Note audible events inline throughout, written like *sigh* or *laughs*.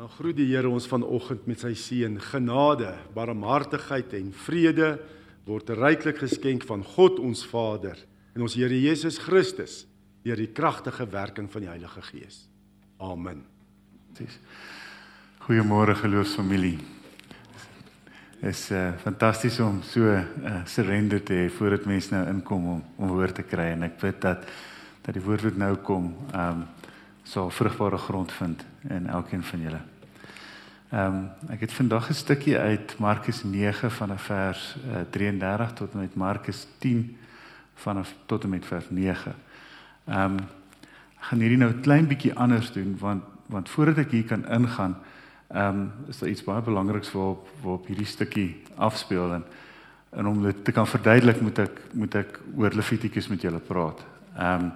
dan groet die Here ons vanoggend met sy seën. Genade, barmhartigheid en vrede word ryklik geskenk van God ons Vader en ons Here Jesus Christus deur die kragtige werking van die Heilige Gees. Amen. Goeiemôre geloofsfamilie. Is uh, fantasties om so uh, surrender te hê voordat mense nou inkom om om woord te kry en ek bid dat dat die woord wat nou kom, ehm um, sal vrugbare grond vind in elkeen van julle. Ehm um, ek het vandag 'n stukkie uit Markus 9 vanaf vers uh, 33 tot en met Markus 10 vanaf tot en met vers 9. Ehm um, ek gaan hierdie nou 'n klein bietjie anders doen want want voordat ek hier kan ingaan, ehm um, is daar iets baie belangriks waarop waarop hierdie stukkie afspeel en en om dit te kan verduidelik moet ek moet ek oor Levitikus met julle praat. Ehm um,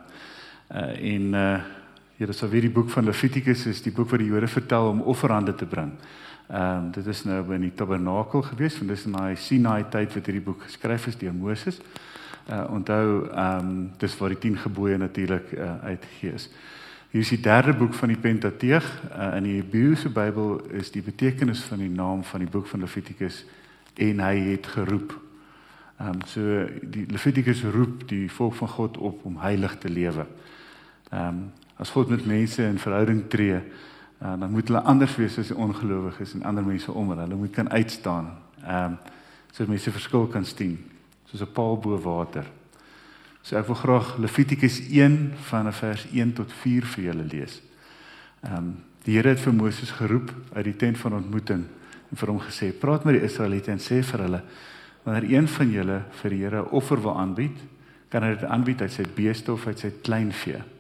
uh, en uh Ja, dis alweer die boek van Levitikus is die boek wat die Jode vertel om offerande te bring. Ehm um, dit is nou in die tabernakel gewees, want dis in daai Sinai tyd wat hierdie boek geskryf is deur Moses. Uh onthou ehm um, dis waar die 10 gebooie natuurlik uh, uitgegee is. Hier is die derde boek van die Pentateeg. Uh, in die Hebreëse Bybel is die betekenis van die naam van die boek van Levitikus en hy het geroep. Ehm um, so die Levitikus roep die volk van God op om heilig te lewe. Ehm um, as God met mense in verhouding tree, uh, dan moet hulle anders wees as die ongelowiges en ander mense om hulle. Hulle moet kan uitstaan. Ehm um, sodat mense verskil kan sien, soos 'n paal bo water. So ek wil graag Levitikus 1 van vers 1 tot 4 vir julle lees. Ehm um, die Here het vir Moses geroep uit die tent van ontmoeting en vir hom gesê: "Praat met die Israeliete en sê vir hulle: Wanneer een van julle vir die Here 'n offer wil aanbied, kan hy dit aanbied uit sy beeste of uit sy kleinvee."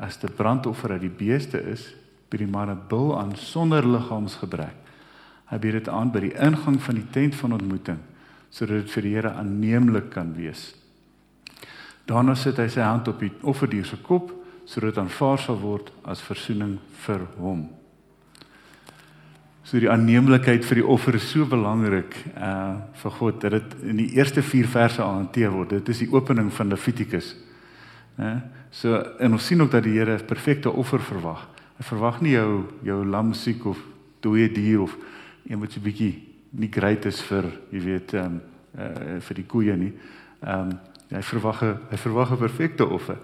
As dit brandoffer uit die beeste is, bied die man 'n bul aan sonder liggaamsgebrek. Hy bied dit aan by die ingang van die tent van ontmoeting sodat dit vir die Here aanneemlik kan wees. Daarna sit hy sy hand op die offerdier se kop sodat aanvaar sal word as verzoening vir hom. So die aanneemlikheid vir die offer is so belangrik uh vir God dat dit in die eerste 4 verse aanhanteer word. Dit is die opening van Levitikus. Né? So en ons sien ook dat die Here 'n perfekte offer verwag. Hy verwag nie jou jou lam siek of dooie dier of een wat so bietjie nie great is vir, jy weet, ehm um, uh, vir die koeie nie. Ehm um, hy verwag 'n hy verwag 'n perfekte offer.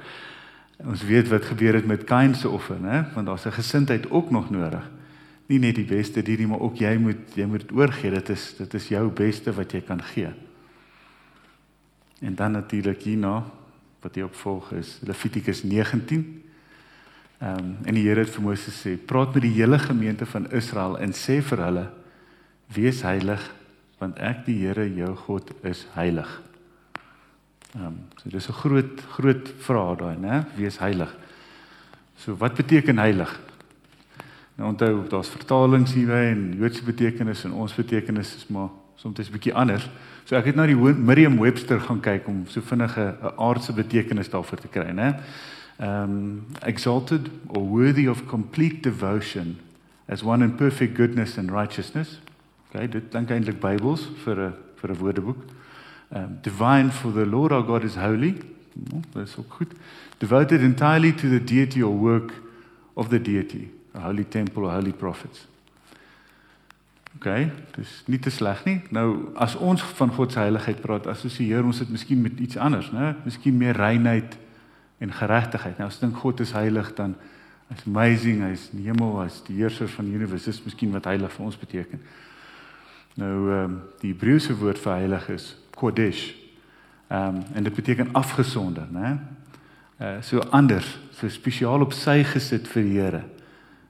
Ons weet wat gebeur het met Kain se offer, né? Want daar's 'n gesindheid ook nog nodig. Nie net die beste dier nie, maar ook jy moet jy moet oorgee. Dit is dit is jou beste wat jy kan gee. En dan natuurlik hierna wat hier opvolg is Levitikus 19. Ehm um, en die Here het vir Moses sê: "Praat met die hele gemeente van Israel en sê vir hulle: Wees heilig, want ek die Here jou God is heilig." Ehm um, so dis 'n groot groot vraag daai, né? Wees heilig. So wat beteken heilig? Nou onthou, daar's vertalings hierby en Joodse betekenis en ons betekenis is maar soms 'n bietjie anders. So ek het na die Merriam-Webster gaan kyk om so vinnig 'n aardse betekenis daarvoor te kry, né? Um exalted or worthy of complete devotion as one in perfect goodness and righteousness. Okay, dit klink eintlik Bybels vir 'n vir 'n woordeboek. Um divine for the Lord our God is holy. Oh, dit is ook goed. Devoted entirely to the deity or work of the deity, a holy temple or holy prophets. OK, dis nie te sleg nie. Nou as ons van God se heiligheid praat, assosieer ons dit miskien met iets anders, né? Miskien meer reinheid en geregtigheid. Nou as dink God is heilig dan is amazing, hy's die hemel, hy's die heerser van die universum, dis miskien wat heilig vir ons beteken. Nou ehm um, die Hebreëse woord vir heilig is kodesh. Ehm um, en dit beteken afgesonder, né? Uh so anders, so spesiaal op sy gesit vir die Here.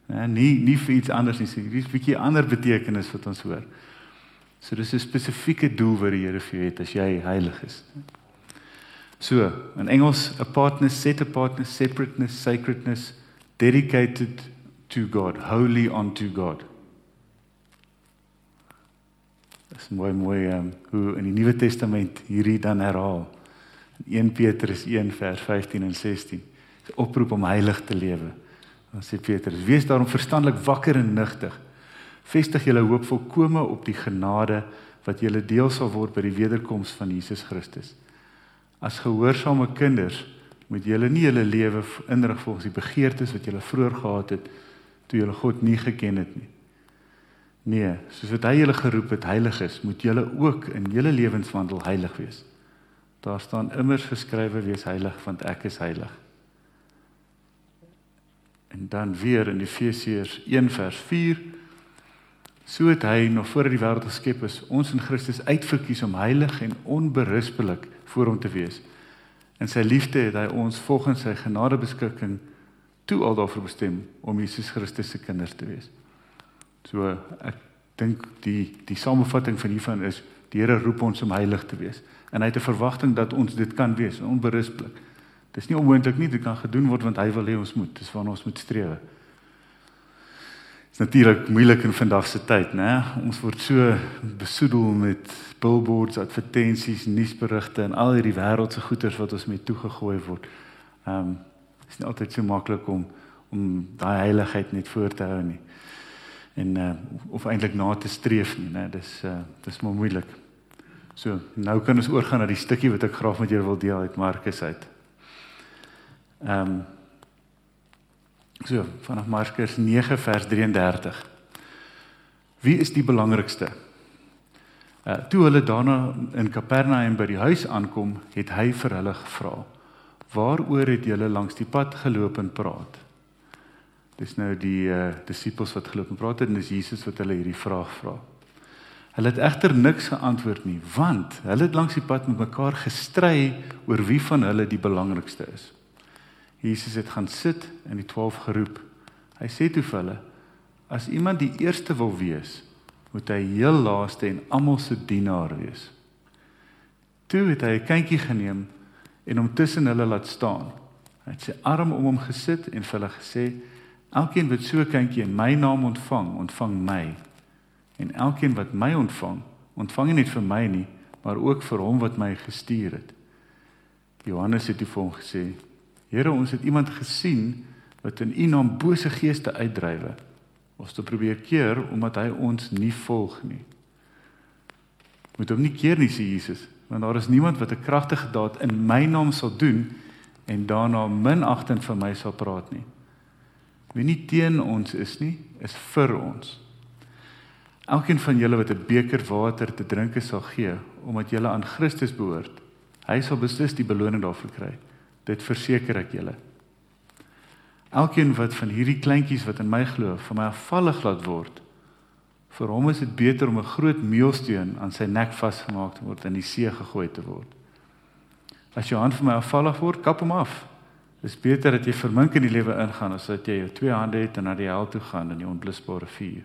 Ja, nie nie vir iets anders nie. Hier is 'n bietjie ander betekenis wat ons hoor. So dis 'n spesifieke doel wat die Here vir jou het as jy heilig is. So, in Engels, apartness, set apartness, separateness, sacredness, dedicated to God, holy unto God. Dis mooi mooi um, hoe in die Nuwe Testament hierdie dan herhaal. In 1 Petrus 1 vers 15 en 16. 'n Oproep om heilig te lewe. Dan sê Petrus: "Wees daarom verstandelik wakker en nugtig. Vestig julle hoop volkome op die genade wat julle deel sal word by die wederkoms van Jesus Christus. As gehoorsame kinders moet julle nie julle lewe inrig volgens die begeertes wat julle vroeër gehad het toe julle God nie geken het nie. Nee, soos wat hy julle geroep het heilig is, moet julle ook in julle lewenswandel heilig wees. Daar staan immers geskrywe wees heilig want ek is heilig. En dan weer in Efesiërs 1 vers 4 So het hy nog voor die wêreld geskep is, ons in Christus uitverkies om heilig en onberispelik voor hom te wees. In sy liefde het hy ons volgens sy genadebeskikking toe al daarvoor bestem om Jesus Christus se kinders te wees. So ek dink die die samevatting van hiervan is die Here roep ons om heilig te wees en hy het 'n verwagting dat ons dit kan wees onberispelik. Dis nie onmoontlik nie, dit kan gedoen word want hy wil hê ons moet. Dis waarna ons moet streef. Dit is natuurlik moeilik in vandag se tyd, né? Ons word so besoedel met billboards, advertensies, nuusberigte en al hierdie wêreldse goeders wat ons met toegegooi word. Ehm um, is nie altyd so maklik om om daai heiligheid net voor te hou nie. En uh, of eintlik na te streef nie, né? Dis uh, dis maar moeilik. So, nou kan ons oorgaan na die stukkie wat ek graag met julle wil deel uit Markus uit. Ehm um, So, vanaf Markus 9 vers 33. Wie is die belangrikste? Uh toe hulle daarna in Kapernaum by die huis aankom, het hy vir hulle gevra: "Waaroor het julle langs die pad geloop en praat?" Dis nou die uh disippels wat geloop en praat het en dis Jesus wat hulle hierdie vraag vra. Hulle het egter niks geantwoord nie, want hulle het langs die pad met mekaar gestry oor wie van hulle die belangrikste is. Jesus het gaan sit en die 12 geroep. Hy sê toe vir hulle: As iemand die eerste wil wees, moet hy heel laaste en almal se dienaar wees. Toe het hy 'n kindjie geneem en hom tussen hulle laat staan. Hy het sy arm om hom gesit en vir hulle gesê: Elkeen wat so 'n kindjie in my naam ontvang, ontvang my. En elkeen wat my ontvang, ontvang nie net vir my nie, maar ook vir hom wat my gestuur het. Johannes het toe vir hom gesê: Here, ons het iemand gesien wat in U naam bose geeste uitdrywe. Ons te probeer keer omdat hy ons nie volg nie. Moet hom nie keer nie, sê Jesus, want daar is niemand wat 'n kragtige daad in my naam sal doen en daarna minagtend van my sal praat nie. Wie nie teen ons is nie, is vir ons. Elkeen van julle wat 'n beker water te drink sal gee omdat julle aan Christus behoort, hy sal beslis die beloning daarvoor kry. Dit verseker ek julle. Elkeen wat van hierdie kleintjies wat in my glo, van my afvallig laat word, vir hom is dit beter om 'n groot meulsteen aan sy nek vasgemaak te word en in die see gegooi te word. As jou hand van my afvallig word, kap hom af. Dit is beter dat jy vermink in die lewe ingaan as dat jy jou twee hande het en na die hel toe gaan in die onblusbare vuur.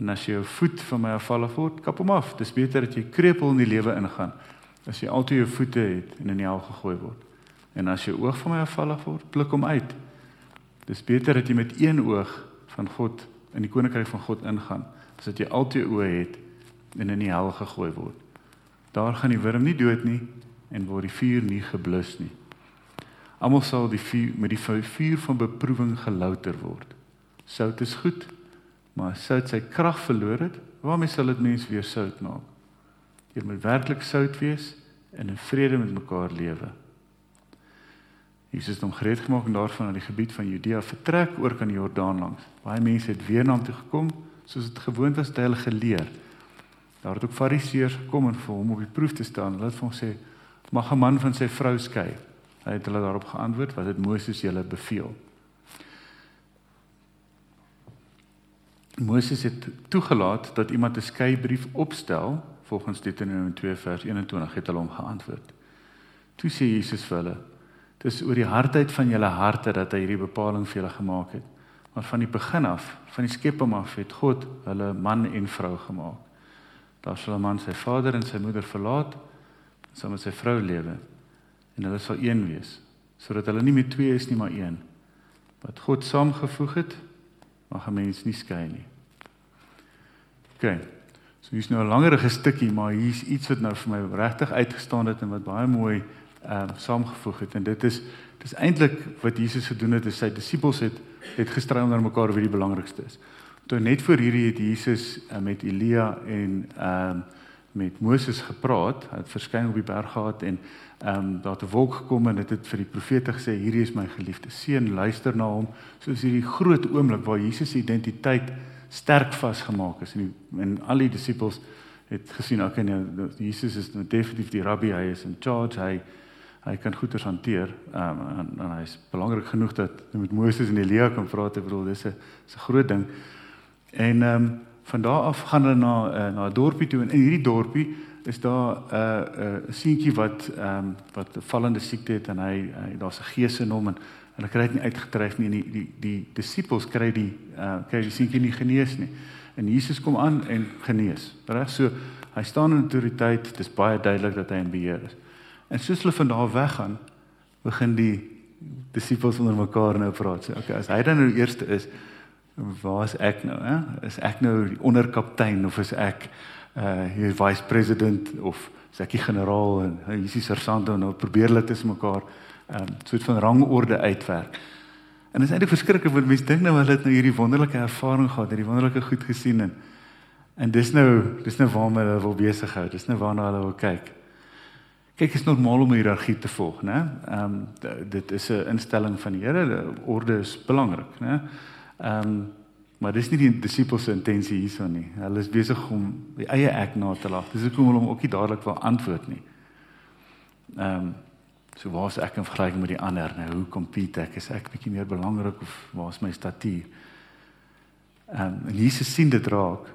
En as jou voet van my afvallig word, kap hom af. Dit is beter dat jy krepeel in die lewe ingaan as jy altyd jou voete het en in die hel gegooi word. En as jou oog van my afvallig word, pluk hom uit. Dis beter dat jy met een oog van God in die koninkryk van God ingaan, as dat jy altyd oë het en in die hel gegooi word. Daar gaan die wurm nie dood nie en word die vuur nie geblus nie. Almal sal die vuur met die vuur van beproewing gelouter word. Sout is goed, maar sout sy krag verloor het, waarmee sal dit mens weer sout maak? Jy moet werklik sout wees en in vrede met mekaar lewe. Jesus het hom gered gemaak en daarvan na die gebied van Judea vertrek oor kan die Jordaan langs. Baie mense het weer na hom toe gekom soos dit gewoond was te hulle geleer. Daar het ook Fariseërs gekom en vir hom op die proef te staan. Hulle het vir hom sê: "Mag 'n man van sy vrou skei?" Hy het hulle daarop geantwoord: "Wat het Moses julle beveel?" Moses het toegelaat dat iemand 'n skeibrief opstel volgens Deuteronomium 2 vers 21 het hulle hom geantwoord. Toe sê Jesus vir hulle: "Dis oor die hardheid van julle harte dat hy hierdie bepaling vir julle gemaak het. Maar van die begin af, van die skepping af, het God hulle man en vrou gemaak. Daar sal 'n man sy vader en sy moeder verlaat en saam met sy vrou lewe en hulle sal een wees, sodat hulle nie meer twee is nie, maar een. Wat God saamgevoeg het, mag 'n mens nie skei nie." OK. So hier's nou 'n langerige stukkie, maar hier's iets wat nou vir my regtig uitgestaan het en wat baie mooi ehm uh, saamgevoeg het en dit is dis eintlik wat Jesus gedoen het is sy disippels het het gestry onder mekaar wie die belangrikste is. Toe net voor hierdie het Jesus uh, met Elia en ehm um, met Moses gepraat, hy het verskyn op die berg gehad en ehm um, daar het 'n wolk gekom en dit het, het vir die profete gesê hierdie is my geliefde seun, luister na hom. Soos hierdie groot oomblik waar Jesus se identiteit sterk vasgemaak is. En die, en al die disippels het gesien okay nee Jesus is nou definitief die rabbi. Hy is in charge. Hy hy kan goeders hanteer. Um, en, en hy is belangrik genoeg dat hy met Moses en Elia kan praat. Ek bedoel dis 'n is 'n groot ding. En ehm um, van daar af gaan hulle na uh, na 'n dorpie toe. En in hierdie dorpie is daar 'n uh, 'n uh, seentjie wat ehm um, wat 'n vallende siekte het en hy, hy daar's 'n gees in hom en hulle kry dit nie uitgedryf nie en die die die disippels kry die uh, kry die seentjie nie genees nie. En Jesus kom aan en genees. Reg so hy staan in autoriteit dit is baie duidelik dat hy in beheer is. En soos hulle van daar weggaan begin die disippels onder mekaar nou praat. Sê okay as hy dan nou eerste is waar is ek nou hè? Is ek nou die onderkaptein of is ek uh hier vice president of is ek die generaal en hier is die sergeant en nou probeer hulle tussen mekaar um soort van rangorde uitwerk en dit is eintlik verskriklik want mense dink nou hulle het nou hierdie wonderlike ervaring gehad hierdie wonderlike goed gesien en en dis nou dis nou waarmee hulle wil besig hou dis nou waarna hulle wil kyk kyk is normaal om hiërargie te volg né um dit is 'n instelling van die Here orde is belangrik né Ehm um, maar dis nie die disippels se intensie hierson nie. Hulle is besig om die eie ek na te laat. Dis hoekom hulle hom ook nie dadelik wil antwoord nie. Ehm um, so waar's ek in vergelyking met die ander? Nou hoe compete ek? Is ek bietjie meer belangrik of waar's my statuur? Um, en Jesus sien dit raak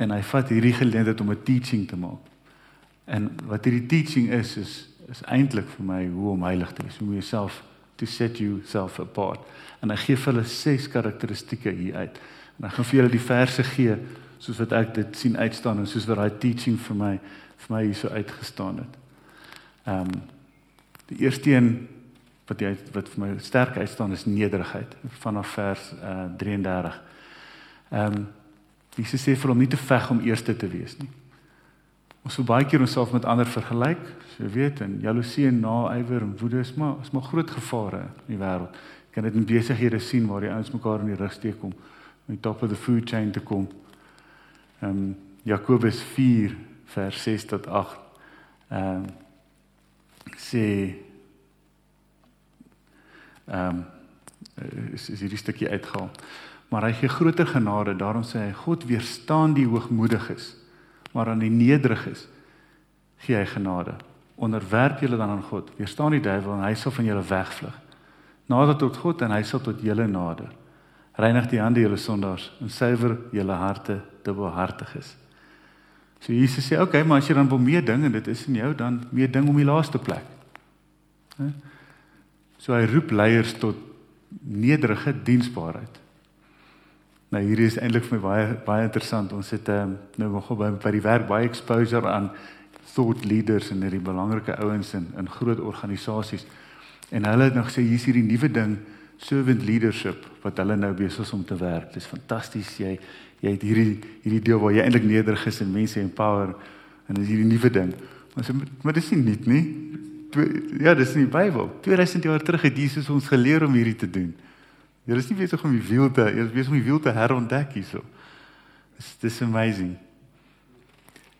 en hy vat hierdie geleentheid om 'n teaching te maak. En wat hierdie teaching is is is eintlik vir my hoe om heilig te wees, hoe jouself to set yourself apart. En hy gee vir hulle ses karakteristikke hier uit. En ek gaan vir julle die verse gee soos wat ek dit sien uitstaan en soos wat daai teaching vir my vir my hier so uitgestaan het. Ehm um, die eerste een wat jy wat vir my sterk uitstaan is nederigheid vanaf vers uh, 33. Ehm um, Jesus sê vir hom nie te veg om eerste te wees nie. Ons wil baie keer onsself met ander vergelyk, so jy weet, en jaloesie en naaiwer en woede is maar is maar groot gevare in die wêreld. Jy kan dit in besighede sien waar die ouens mekaar in die rug steek om op die top of the food chain te kom. Ehm um, Jakobus 4 vers 6 tot 8. Ehm um, sê ehm um, is, is hierdie stukkie uitgehaal. Maar hy gee groter genade, daarom sê hy God weerstaan die hoogmoediges maar aan die nederiges gee hy genade. Onderwerp julle dan aan God. Weerstaan die duiwel en hy sal van julle wegvlug. Nader tot God en hy sal tot julle nader. Reinig die hande julle sondaars en suiwer julle harte dubbelhartiges. So Jesus sê, "Oké, okay, maar as jy dan wil meer ding en dit is in jou, dan meer ding om die laaste plek." So hy roep leiers tot nederige diensbaarheid. Nou hierdie is eintlik vir my baie baie interessant. Ons het um, nou nog by by die werk baie exposure aan thought leaders en hierdie belangrike ouens in in groot organisasies. En hulle het nog gesê hier's hierdie nuwe ding servant leadership wat hulle nou besig is om te werk. Dis fantasties jy jy het hierdie hierdie deel waar jy eintlik nederig is en mense empower en dis hierdie nuwe ding. Maar so maar dis nie nuut nie. Ja, dis in die Bybel. 2000 jaar terug het Jesus ons geleer om hierdie te doen. Jy is nie besig om die wiel te, jy is besig om die wiel te herontdek hierso. Dis dis amazing.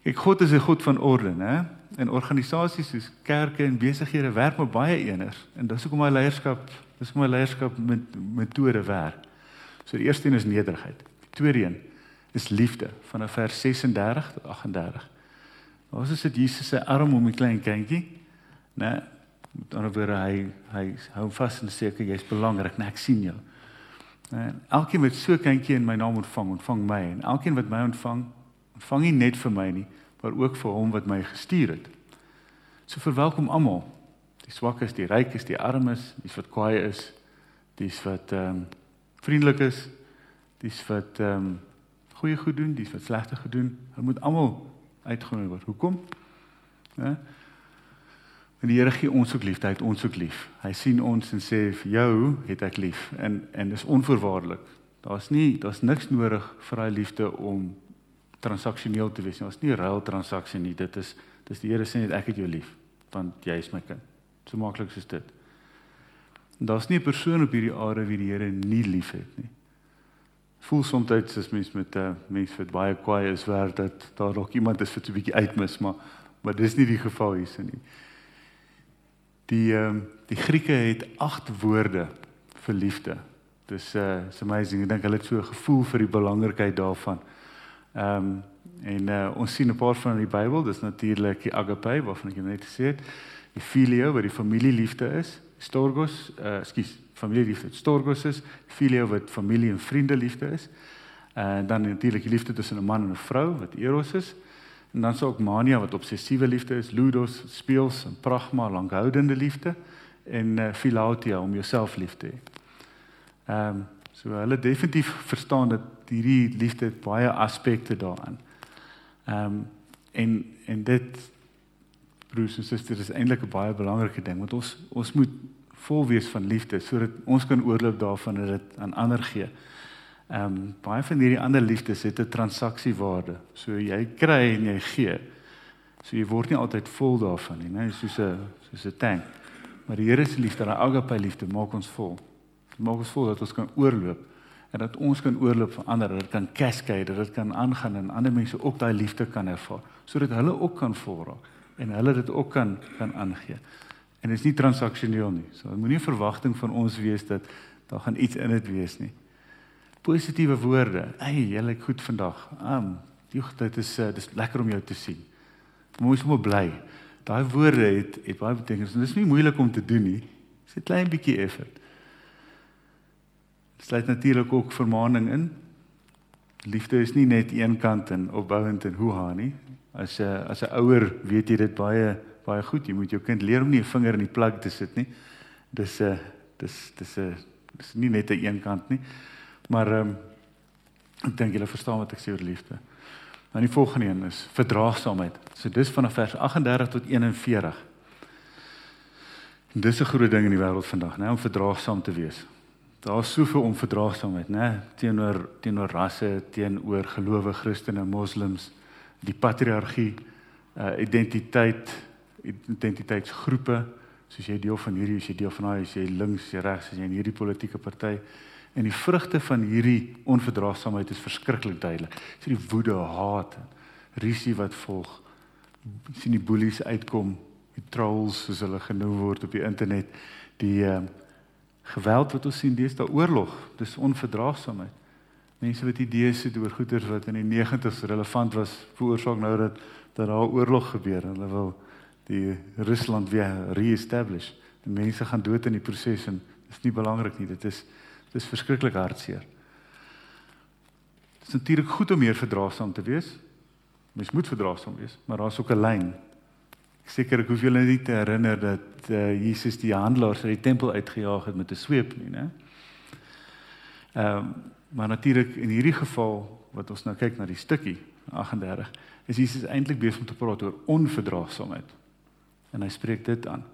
Ek God is 'n God van orde, né? En organisasies soos kerke en besighede werk met baie eeners en dis hoekom my leierskap, dis hoekom my leierskap met metode werk. So die eerste een is nederigheid. Die tweede een is liefde van vers 36 tot 38. Ons is dit Jesus se arm om 'n klein kindjie, né? Met ander woorde hy hy hou vas en sê ek jy's belangrik, né? Ek sien jou. En elkeen wat so kindjie in my naam ontvang, ontvang my en elkeen wat my ontvang, ontvang nie net vir my nie, maar ook vir hom wat my gestuur het. So verwelkom almal. Die swakkes, die rykes, die armes, die wat kwaai is, die wat ehm um, vriendelik is, die wat ehm um, goeie goed doen, die wat slegte goed doen. Hulle moet almal uitgenooi word. Hoekom? Ja. En die Here gee ons ook liefde, hy het ons ook lief. Hy sien ons en sê vir jou het ek lief en en dis onvoorwaardelik. Daar's nie daar's niks nodig vir daai liefde om transaksioneel te wees nie. Daar's nie ruil transaksie nie. Dit is dis die Here sê net ek het jou lief want jy is my kind. So maklik is dit. Daar's nie 'n persoon op hierdie aarde wie die Here nie liefhet nie. Voel soms as mens met 'n uh, mens wat baie kwaai is, waar dat daar dalk iemand is wat 'n bietjie uitmis, maar maar dis nie die geval hierse nie. Die ehm um, die Grieke het 8 woorde vir liefde. Dis uh it's amazing. Ek dink hulle het so 'n gevoel vir die belangrikheid daarvan. Ehm um, en uh ons sien 'n paar van in die Bybel, dis natuurlik die agape waarvan ek net gesê het, die filio wat die familieliefde is, storgos, uh ekskuus, familieliefde, storgos is, filio wat familie en vriende liefde is. En dan natuurlik die liefde tussen 'n man en 'n vrou wat eros is. En dan sou ook mania wat obsessiewe liefde is, ludos, speels en pragma, lankhoudende liefde en uh, philautia om jouself lief te hê. Ehm um, so hulle definitief verstaan dat hierdie liefde baie aspekte daaraan. Ehm um, en en dit broers en susters is eintlik 'n baie belangrike ding want ons ons moet vol wees van liefde sodat ons kan oorloop daarvan en dit aan ander gee. Ehm um, baie van hierdie ander liefdes het 'n transaksiewaarde. So jy kry en jy gee. So jy word nie altyd vol daarvan nie, né? Soos 'n soos 'n tank. Maar die Here se liefde, daai agape liefde maak ons vol. Dit maak ons vol dat ons kan oorloop en dat ons kan oorloop vir ander, dat dit kan cascade, dat dit kan aangaan en ander mense ook daai liefde kan ervaar, sodat hulle ook kan vol raak en hulle dit ook kan kan aangee. En dit is nie transaksioneel nie. So moenie verwagting van ons wees dat daar gaan iets in dit wees nie positiewe woorde. Hey, jy lyk goed vandag. Um, joh, dit is uh, dis lekker om jou te sien. Moes sommer bly. Daai woorde het het baie betekenis. Dit is nie moeilik om te doen nie. Dis 'n klein bietjie effort. Dit sluit natuurlik ook vermaaning in. Liefde is nie net een kant en opbouend en hoe-ha nie. As 'n as 'n ouer weet jy dit baie baie goed. Jy moet jou kind leer om nie 'n vinger in die plek te sit nie. Dis 'n uh, dis dis 'n uh, dis nie net 'n een kant nie. Maar ehm um, ek dink julle verstaan wat ek sê oor liefde. Dan die volgende een is verdraagsaamheid. So dis vanaf vers 38 tot 41. En dis 'n groot ding in die wêreld vandag, né, om verdraagsaam te wees. Daar's soveel onverdraagsaamheid, né, teenoor teenoor rasse, teenoor gelowe Christene, moslems, die patriargie, uh identiteit, identiteitsgroepe, soos jy deel van hierdie, as jy deel van daai, as jy links, jy regs, as jy in hierdie politieke party En die vrugte van hierdie onverdraagsaamheid is verskriklik duidelik. Dis die woede, haat, risie wat volg. sien die bullies uitkom, die trolls soos hulle genoem word op die internet, die uh, geweld wat ons sien, dis daai oorlog, dis onverdraagsaamheid. Mense wat idees het oor goeders wat in die 90's relevant was, veroorsaak nou dat dat daar oorlog gebeur. Hulle wil die Rusland weer re-establish. Die mense gaan dood in die proses en dit is nie belangrik nie. Dit is Dis verskriklik hartseer. Dit is natuurlik goed om meer verdraagsaam te wees. Mens moet verdraagsaam wees, maar daar's ook 'n lyn. Ek seker ek hoef julle nie te herinner dat uh, Jesus die handelaars uit die tempel uitgejaag het met 'n sweep nie, né? Ehm, um, maar natuurlik in hierdie geval wat ons nou kyk na die stukkie 38, is Jesus eintlik besig om te praat oor onverdraagsaamheid. En hy spreek dit aan.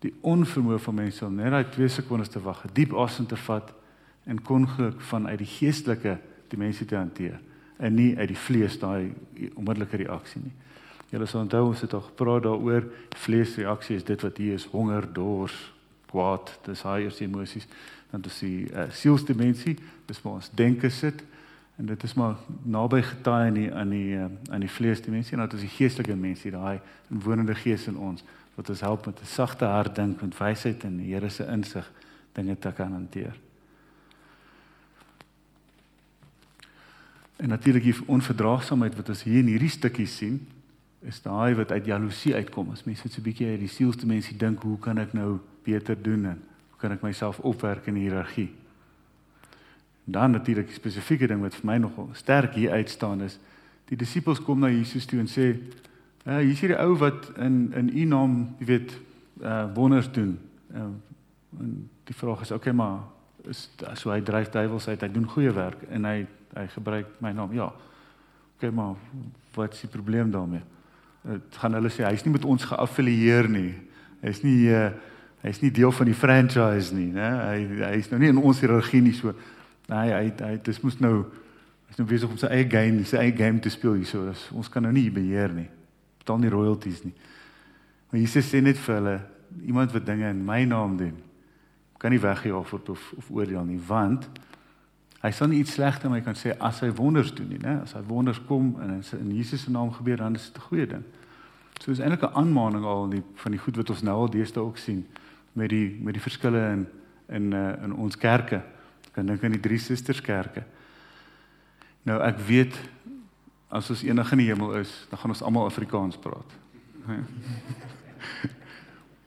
Die onvermoë van mense om net daai 2 sekondes te wag, diep asem te vat en konflik vanuit die geestelike dimensie te hanteer en nie uit die vlees daai onmiddellike reaksie nie. Julle sal onthou ons het al gepraat daaroor vleesreaksie is dit wat hier is honger, dors, kwaad, dis daai eerste emosies. Dan dis die uh, sielsdimensie, dis waar ons denke sit en dit is maar naby getaai aan die aan die uh, aan die vleesdimensie en dan is die geestelike dimensie daai wonende gees in ons wat ons help met 'n sagte hart dink met wysheid en die Here se insig dinge te kan hanteer. En natuurlik die onverdraagsaamheid wat ons hier in hierdie stukkie sien, is daai wat uit jaloesie uitkom. As mense so 'n bietjie uit die sielsdimensie dink, hoe kan ek nou beter doen en hoe kan ek myself opwerk in die hiërargie? Dan natuurlik die spesifieke ding wat vir my nogal sterk hier uitstaan is, die disippels kom na Jesus toe en sê, "Ja, uh, hier is hierdie ou wat in in u naam, jy weet, uh wonders doen." Uh, en die vraag is, "Oké, okay, maar is so hy dryf duiwels uit, hy doen goeie werk en hy hy gebruik my naam. Ja. OK, maar wat is die probleem daarmee? Dit gaan hulle sê hy's nie met ons geaffilieer nie. Hy's nie uh hy's nie deel van die franchise nie, né? Hy hy's nou nie in ons hiërargie nie so. Nee, hy hy dis moet nou hy's nou besig om sy eie game, sy eie game te speel hierso. Dus ons kan nou nie beheer nie. Betaal nie royalties nie. Maar Jesus sê net vir hulle iemand wat dinge in my naam doen kan nie weggejaag word of of oordeel nie want Hy sal nie iets sleg te my kan sê as hy wonders doen nie, né? As hy wonders kom en in, in Jesus se naam gebeur, dan is dit 'n goeie ding. So is eintlik 'n aanmaning al die van die goed wat ons nou al deesdae ook sien met die met die verskille in in uh, in ons kerke. Kan dink aan die drie susters kerke. Nou ek weet as ons eendag in die hemel is, dan gaan ons almal Afrikaans praat. *laughs*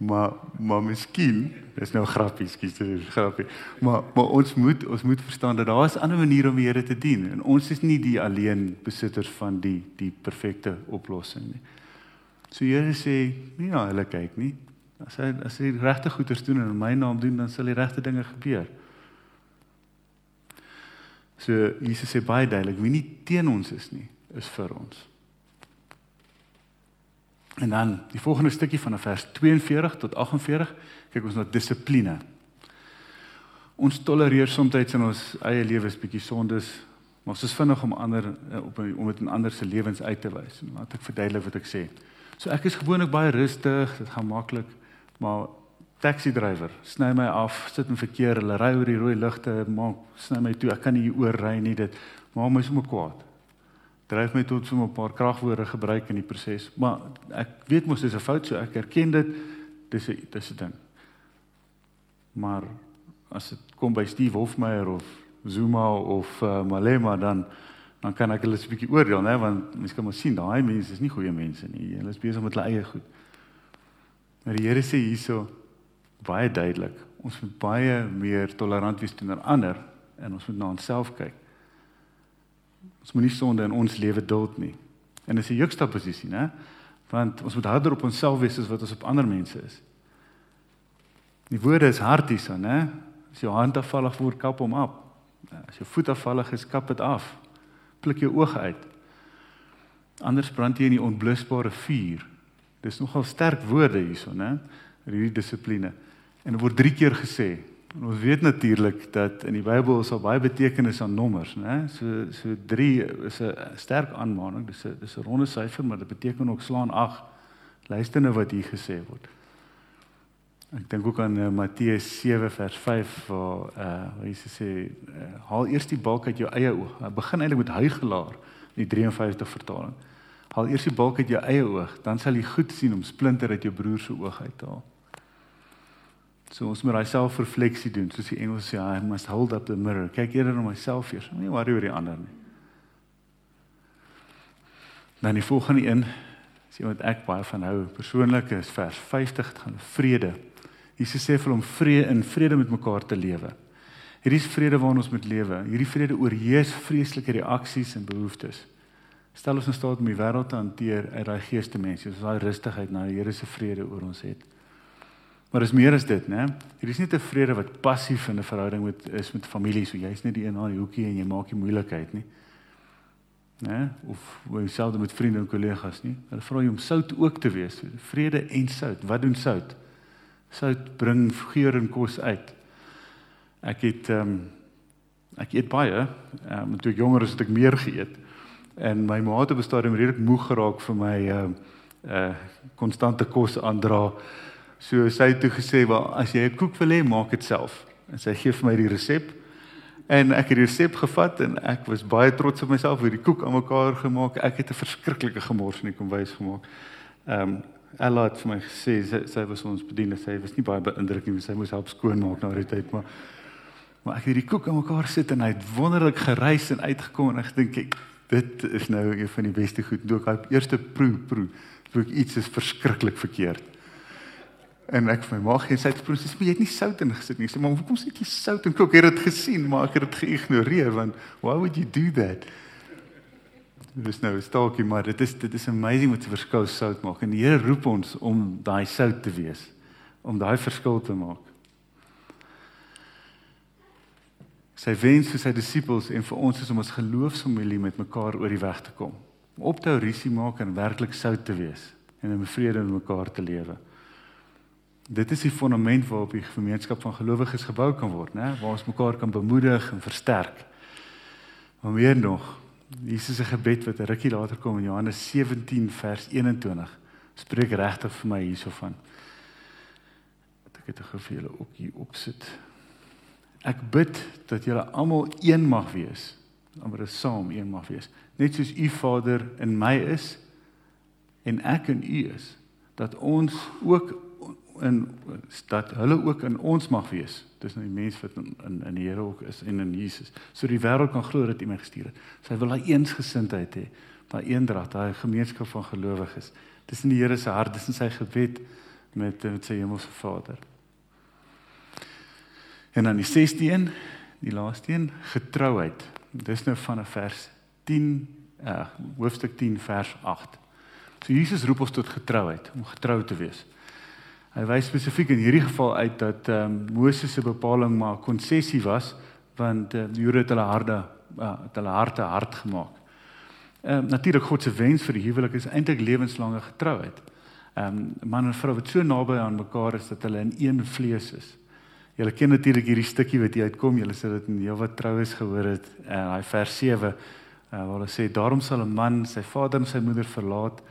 maar maar miskien, dis nou grappie, skus, dis grappie. Maar maar ons moet ons moet verstaan dat daar is ander maniere om die Here te dien en ons is nie die alleen besitters van die die perfekte oplossing nie. So Here sê, nie na hulle kyk nie. As hy as hy regte goeders doen en in my naam doen, dan sal die regte dinge gebeur. So Jesus sê baie duidelik, wie nie teen ons is nie, is vir ons. En dan die volgende stukkie van vers 42 tot 48, kyk ons na dissipline. Ons tolereer soms in ons eie lewens bietjie sondes, maar ons is vinnig om ander eh, op om dit in ander se lewens uit te wys. Laat ek verduidelik wat ek sê. So ek is gewoonlik baie rustig, dit gaan maklik, maar taxi drywer sny my af, sit in verkeer, hulle ry oor die rooi ligte, maak sny my toe, ek kan nie hier oor ry nie, dit maak my sommer kwaad dryf my tot so 'n paar kragwoorde gebruik in die proses. Maar ek weet mos dis 'n fout, so ek erken dit. Dis 'n dis 'n ding. Maar as dit kom by Steve Hofmeyer of Zuma of uh, Malema dan dan kan ek hulle 'n bietjie oordeel, né, want mens kan maar sien daai mense is nie goeie mense nie. Hulle is besig met hulle eie goed. Maar die Here sê hierso baie duidelik, ons moet baie meer tolerant wees teenoor ander en ons moet na onsself kyk. Ons moenie sonde in ons lewe duld nie. En dis 'n juxtaposisie, né? Want ons moet harder op onsself wees as wat ons op ander mense is. Die woorde is hard hierso, né? As jou hand afvallig word, kap hom af. As jou voet afvallig is, kap dit af. Pluk jou oë uit. Anders brand jy in die onblusbare vuur. Dis nogal sterk woorde hierso, né? Hierdie dissipline. En dit word 3 keer gesê. En ons weet natuurlik dat in die Bybel is daar baie betekenis aan nommers, né? So so 3 is 'n sterk aanmaning. Dis 'n dis 'n ronde syfer, maar dit beteken ook slaan 8. Luister nou wat hier gesê word. Ek dink ook aan uh, Matteus 7 vers 5 waar uh waar Jesus sê uh, haal eers die balk uit jou eie oog. Hy begin eintlik met huigelaar in die 53 vertaling. Haal eers die balk uit jou eie oog, dan sal jy goed sien om splinter uit jou broer se oog uit te haal. So ons moet daai selfrefleksie doen, soos die Engels sê, I must hold up the mirror. Kyk eerder na myself eers, nie worry oor die ander nie. Dan die volgende een, sien wat ek baie van hou, persoonlik is vers 50 gaan vrede. Jesus sê vir hom vrede in vrede met mekaar te lewe. Hierdie is vrede waarin ons moet lewe. Hierdie vrede oorheers vreeslike reaksies en behoeftes. Stel ons in staat om die wêreld te hanteer uit daai geestemens, soos daai rustigheid na die Here se vrede oor ons het. Maar dis meer as dit, né? Hier is nie 'n vrede wat passief in 'n verhouding met is met familie, so jy's net die een aan die hoekie en jy maak nie moeilikheid nie. Né? Of selfs met vriende en kollegas nie. Hulle vra jy om sout ook te wees. Vrede en sout. Wat doen sout? Sout bring geur en kos uit. Ek het ehm um, ek eet baie. Ehm um, toe ek jonger was het ek meer geëet. En my ma het op 'n stadium redelik moeg geraak vir my ehm uh, uh konstante kos aandra. So sy het toe gesê, "Wel, as jy 'n koek wil hê, maak dit self." En sy gee vir my die resep. En ek het die resep gevat en ek was baie trots op myself hoe die koek aan mekaar gemaak. Ek het 'n verskriklike gemors in die kombuis gemaak. Ehm um, Ella het vir my gesê sy, sy was ons bediener, sy was nie baie beïndruk nie, sy moes help skoonmaak na die tyd, maar maar ek het die koek aan mekaar sit en hy het wonderlik gereis en uitgekom en ek dink dit is nou een van die beste goed. Toe ek hy eerste proe proe, toe ek iets is verskriklik verkeerd. En ek vir my ma gee sy het probeer sê jy het nie sout in gesit nie. Sy sê maar hoekom sit jy sout in kook? Ek het dit gesien, maar ek het dit geïgnoreer want why would you do that? Dis nou 'n staaltjie, maar dit is dit is amazing wat 'n verskil sout maak. En die Here roep ons om daai sout te wees, om daai verskil te maak. Sy wens vir sy disippels en vir ons is om as geloofsfamilie met mekaar oor die weg te kom. Om op te hou risie maak en werklik sout te wees en in vrede met mekaar te lewe. Dit is die fondament waarop die gemeenskap van gelowiges gebou kan word, né? Waar ons mekaar kan bemoedig en versterk. Maar meer nog, Jesus se gebed wat 'n rukkie later kom in Johannes 17 vers 21 spreek regtig vir my hiersovan. Dat ek dit gou vir julle ook hier opsit. Ek bid dat julle almal een mag wees, ons saam een mag wees, net soos u Vader in my is en ek in u is, dat ons ook in dat hulle ook in ons mag wees. Dis nou die mense wat in in, in die Here ook is en in Jesus. So die wêreld kan glo dat U my gestuur het. Sy wil daai eensgesindheid hê, daai eendrag, daai gemeenskap van gelowiges. Dis in die Here se hart, dis in sy gebed met met sy hemelse Vader. En dan die 16 een, die laaste een, getrouheid. Dis nou van 'n vers 10 uh hoofstuk 10 vers 8. So Jesus roep ons tot getrouheid, om getrou te wees. Hy wys spesifiek in hierdie geval uit dat ehm um, Moses se bepaling maar konsessie was want uh, die Jode het hulle harde uh, het hulle harte hard gemaak. Ehm um, natuurlik God se wens vir die huwelik is eintlik lewenslange getrouheid. Ehm um, man en vrou wat so naby aan mekaar is dat hulle in een vlees is. Julle ken natuurlik hierdie stukkie wat hier uitkom. Julle sê dit in heelwat troues gehoor het in uh, daai vers 7 uh, waar hulle sê daarom sal 'n man sy vader en sy moeder verlaat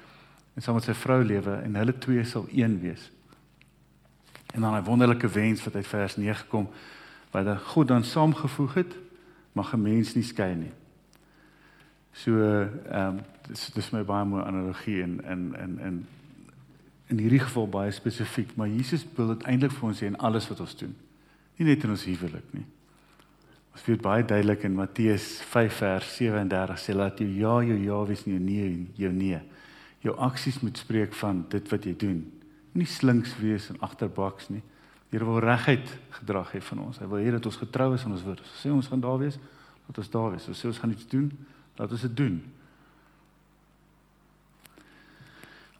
en saam met sy vrou lewe en hulle twee sal een wees. En dan 'n wonderlike wens wat uit vers 9 kom wat God dan saamgevoeg het, mag 'n mens nie skei nie. So ehm um, dis dis my baie mooi analogie en en en en in hierdie geval baie spesifiek, maar Jesus wil dit eintlik vir ons sê in alles wat ons doen. Nie net in ons huwelik nie. Ons weet baie duidelik in Matteus 5 vers 37 sê laat jou ja jou ja wees nie jou nee jou nee. Jou aksies moet spreek van dit wat jy doen. Nie slinks wees en agterbaks nie. Die Here wil regheid gedrag hê van ons. Hy wil hê dat ons getrou is aan ons woord. As sê ons gaan daar wees, laat ons daar wees. As sê ons gaan iets doen, Laat ons dit doen.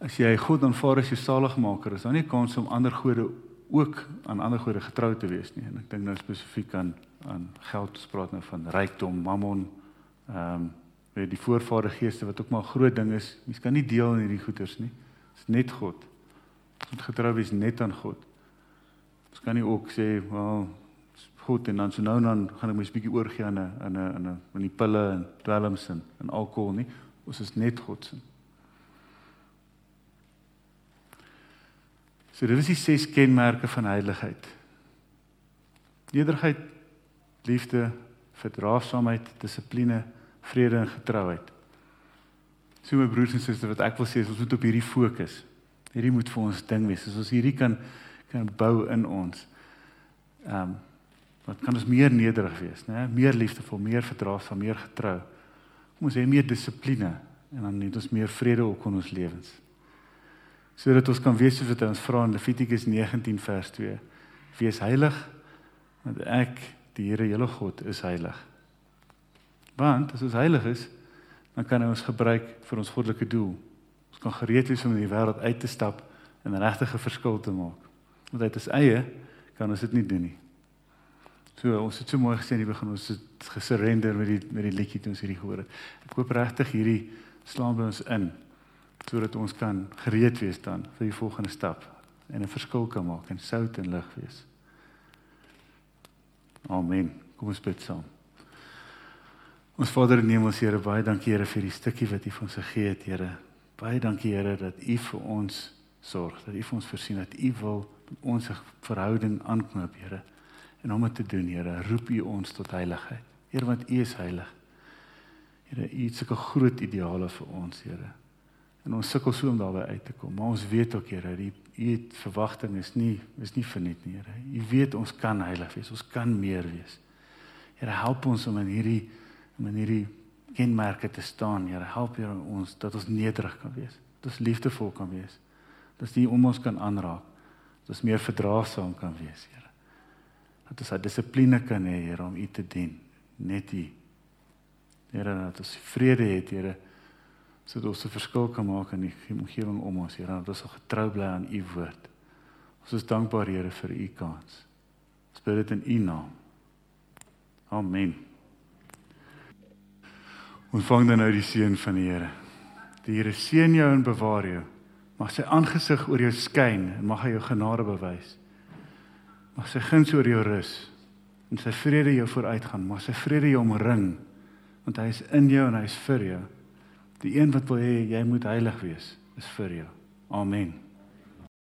As jy God aanvaar as jou saligmaker, is daar nie kans om ander gode ook aan ander gode getrou te wees nie. En ek dink nou spesifiek aan aan geld, ons praat nou van rykdom, mammon, ehm um, weet die voorvader geeste wat ook maar 'n groot ding is. Mens kan nie deel in hierdie goeders nie. Dit is net God. Moet getrou wees net aan God. Ons kan nie ook sê, "Wel, goed en dan so nou dan gaan ek my 'n bietjie oorgie aan 'n aan 'n aan 'n aan die pille en dwelms en, en alkohol nie. Ons is net God se. So dit is die ses kenmerke van heiligheid. Nederigheid, liefde, verdraagsaamheid, dissipline, vrede en getrouheid. So my broers en susters, wat ek wil sê is ons moet op hierdie fokus. Hierdie moet vir ons ding wees. As ons hierdie kan kan bou in ons. Ehm um, Wat kan ons meer nederig wees, né? Meer liefdevol, meer verdraagsaam, meer getrou. Ons het meer dissipline en dan het ons meer vrede ook in ons lewens. Sodat ons kan wees soos wat ons vra in Levitikus 19 vers 2. Wees heilig want ek, die Here, julle God, is heilig. Want as ons heilig is, dan kan hy ons gebruik vir ons goddelike doel. Ons kan gereed wees om in die wêreld uit te stap en 'n regte verskil te maak. Want uit ons eie kan ons dit nie doen nie. So ons het so mooi gesê in die begin ons het gesurrender met die met die liedjie toe ons hierdie gehoor het. Ek hoop regtig hierdie slaan by ons in sodat ons kan gereed wees dan vir die volgende stap en 'n verskil kan maak en sout en lig wees. Amen. Kom ons bid saam. Ons Vader en Hemel, Here, baie dankie Here vir die stukkie wat U vir ons gegee het, Here. Baie dankie Here dat U vir ons sorg, dat U vir ons voorsien dat U wil ons verhouding aanknoop, Here en om dit te doen, Here, roep U ons tot heiligheid. Here, want U is heilig. Here, U het sulke groot ideale vir ons, Here. En ons sukkel so om daarby uit te kom, maar ons weet ook, Here, U het verwagting is nie is nie verniet nie, Here. U weet ons kan heilig wees, ons kan meer wees. Here, help ons om in hierdie om in hierdie kenmerke te staan, Here. Help Here ons dat ons nederig kan wees, dat ons liefdevol kan wees, dat ons nie om ons kan aanraak, dat ons meer verdraagsaam kan wees, Here. Dat ons daai dissipline kan hê Here om U te dien net U. Here dat ons vrede het Here sodat ons 'n verskil kan maak in die omgewing om ons Here dat ons getrou bly aan U woord. Ons is dankbaar Here vir U kans. Ons bid dit in U naam. Amen Ontvang dan nou die seën van die Here die Here seën jou en bewaar jou mag sy aangesig oor jou skyn en mag hy jou genade bewys Mag sy guns oor jou rus en sy vrede jou vooruitgaan. Mag sy vrede jou omring want hy is in jou en hy is vir jou. Die een wat wil hê jy moet heilig wees, is vir jou. Amen.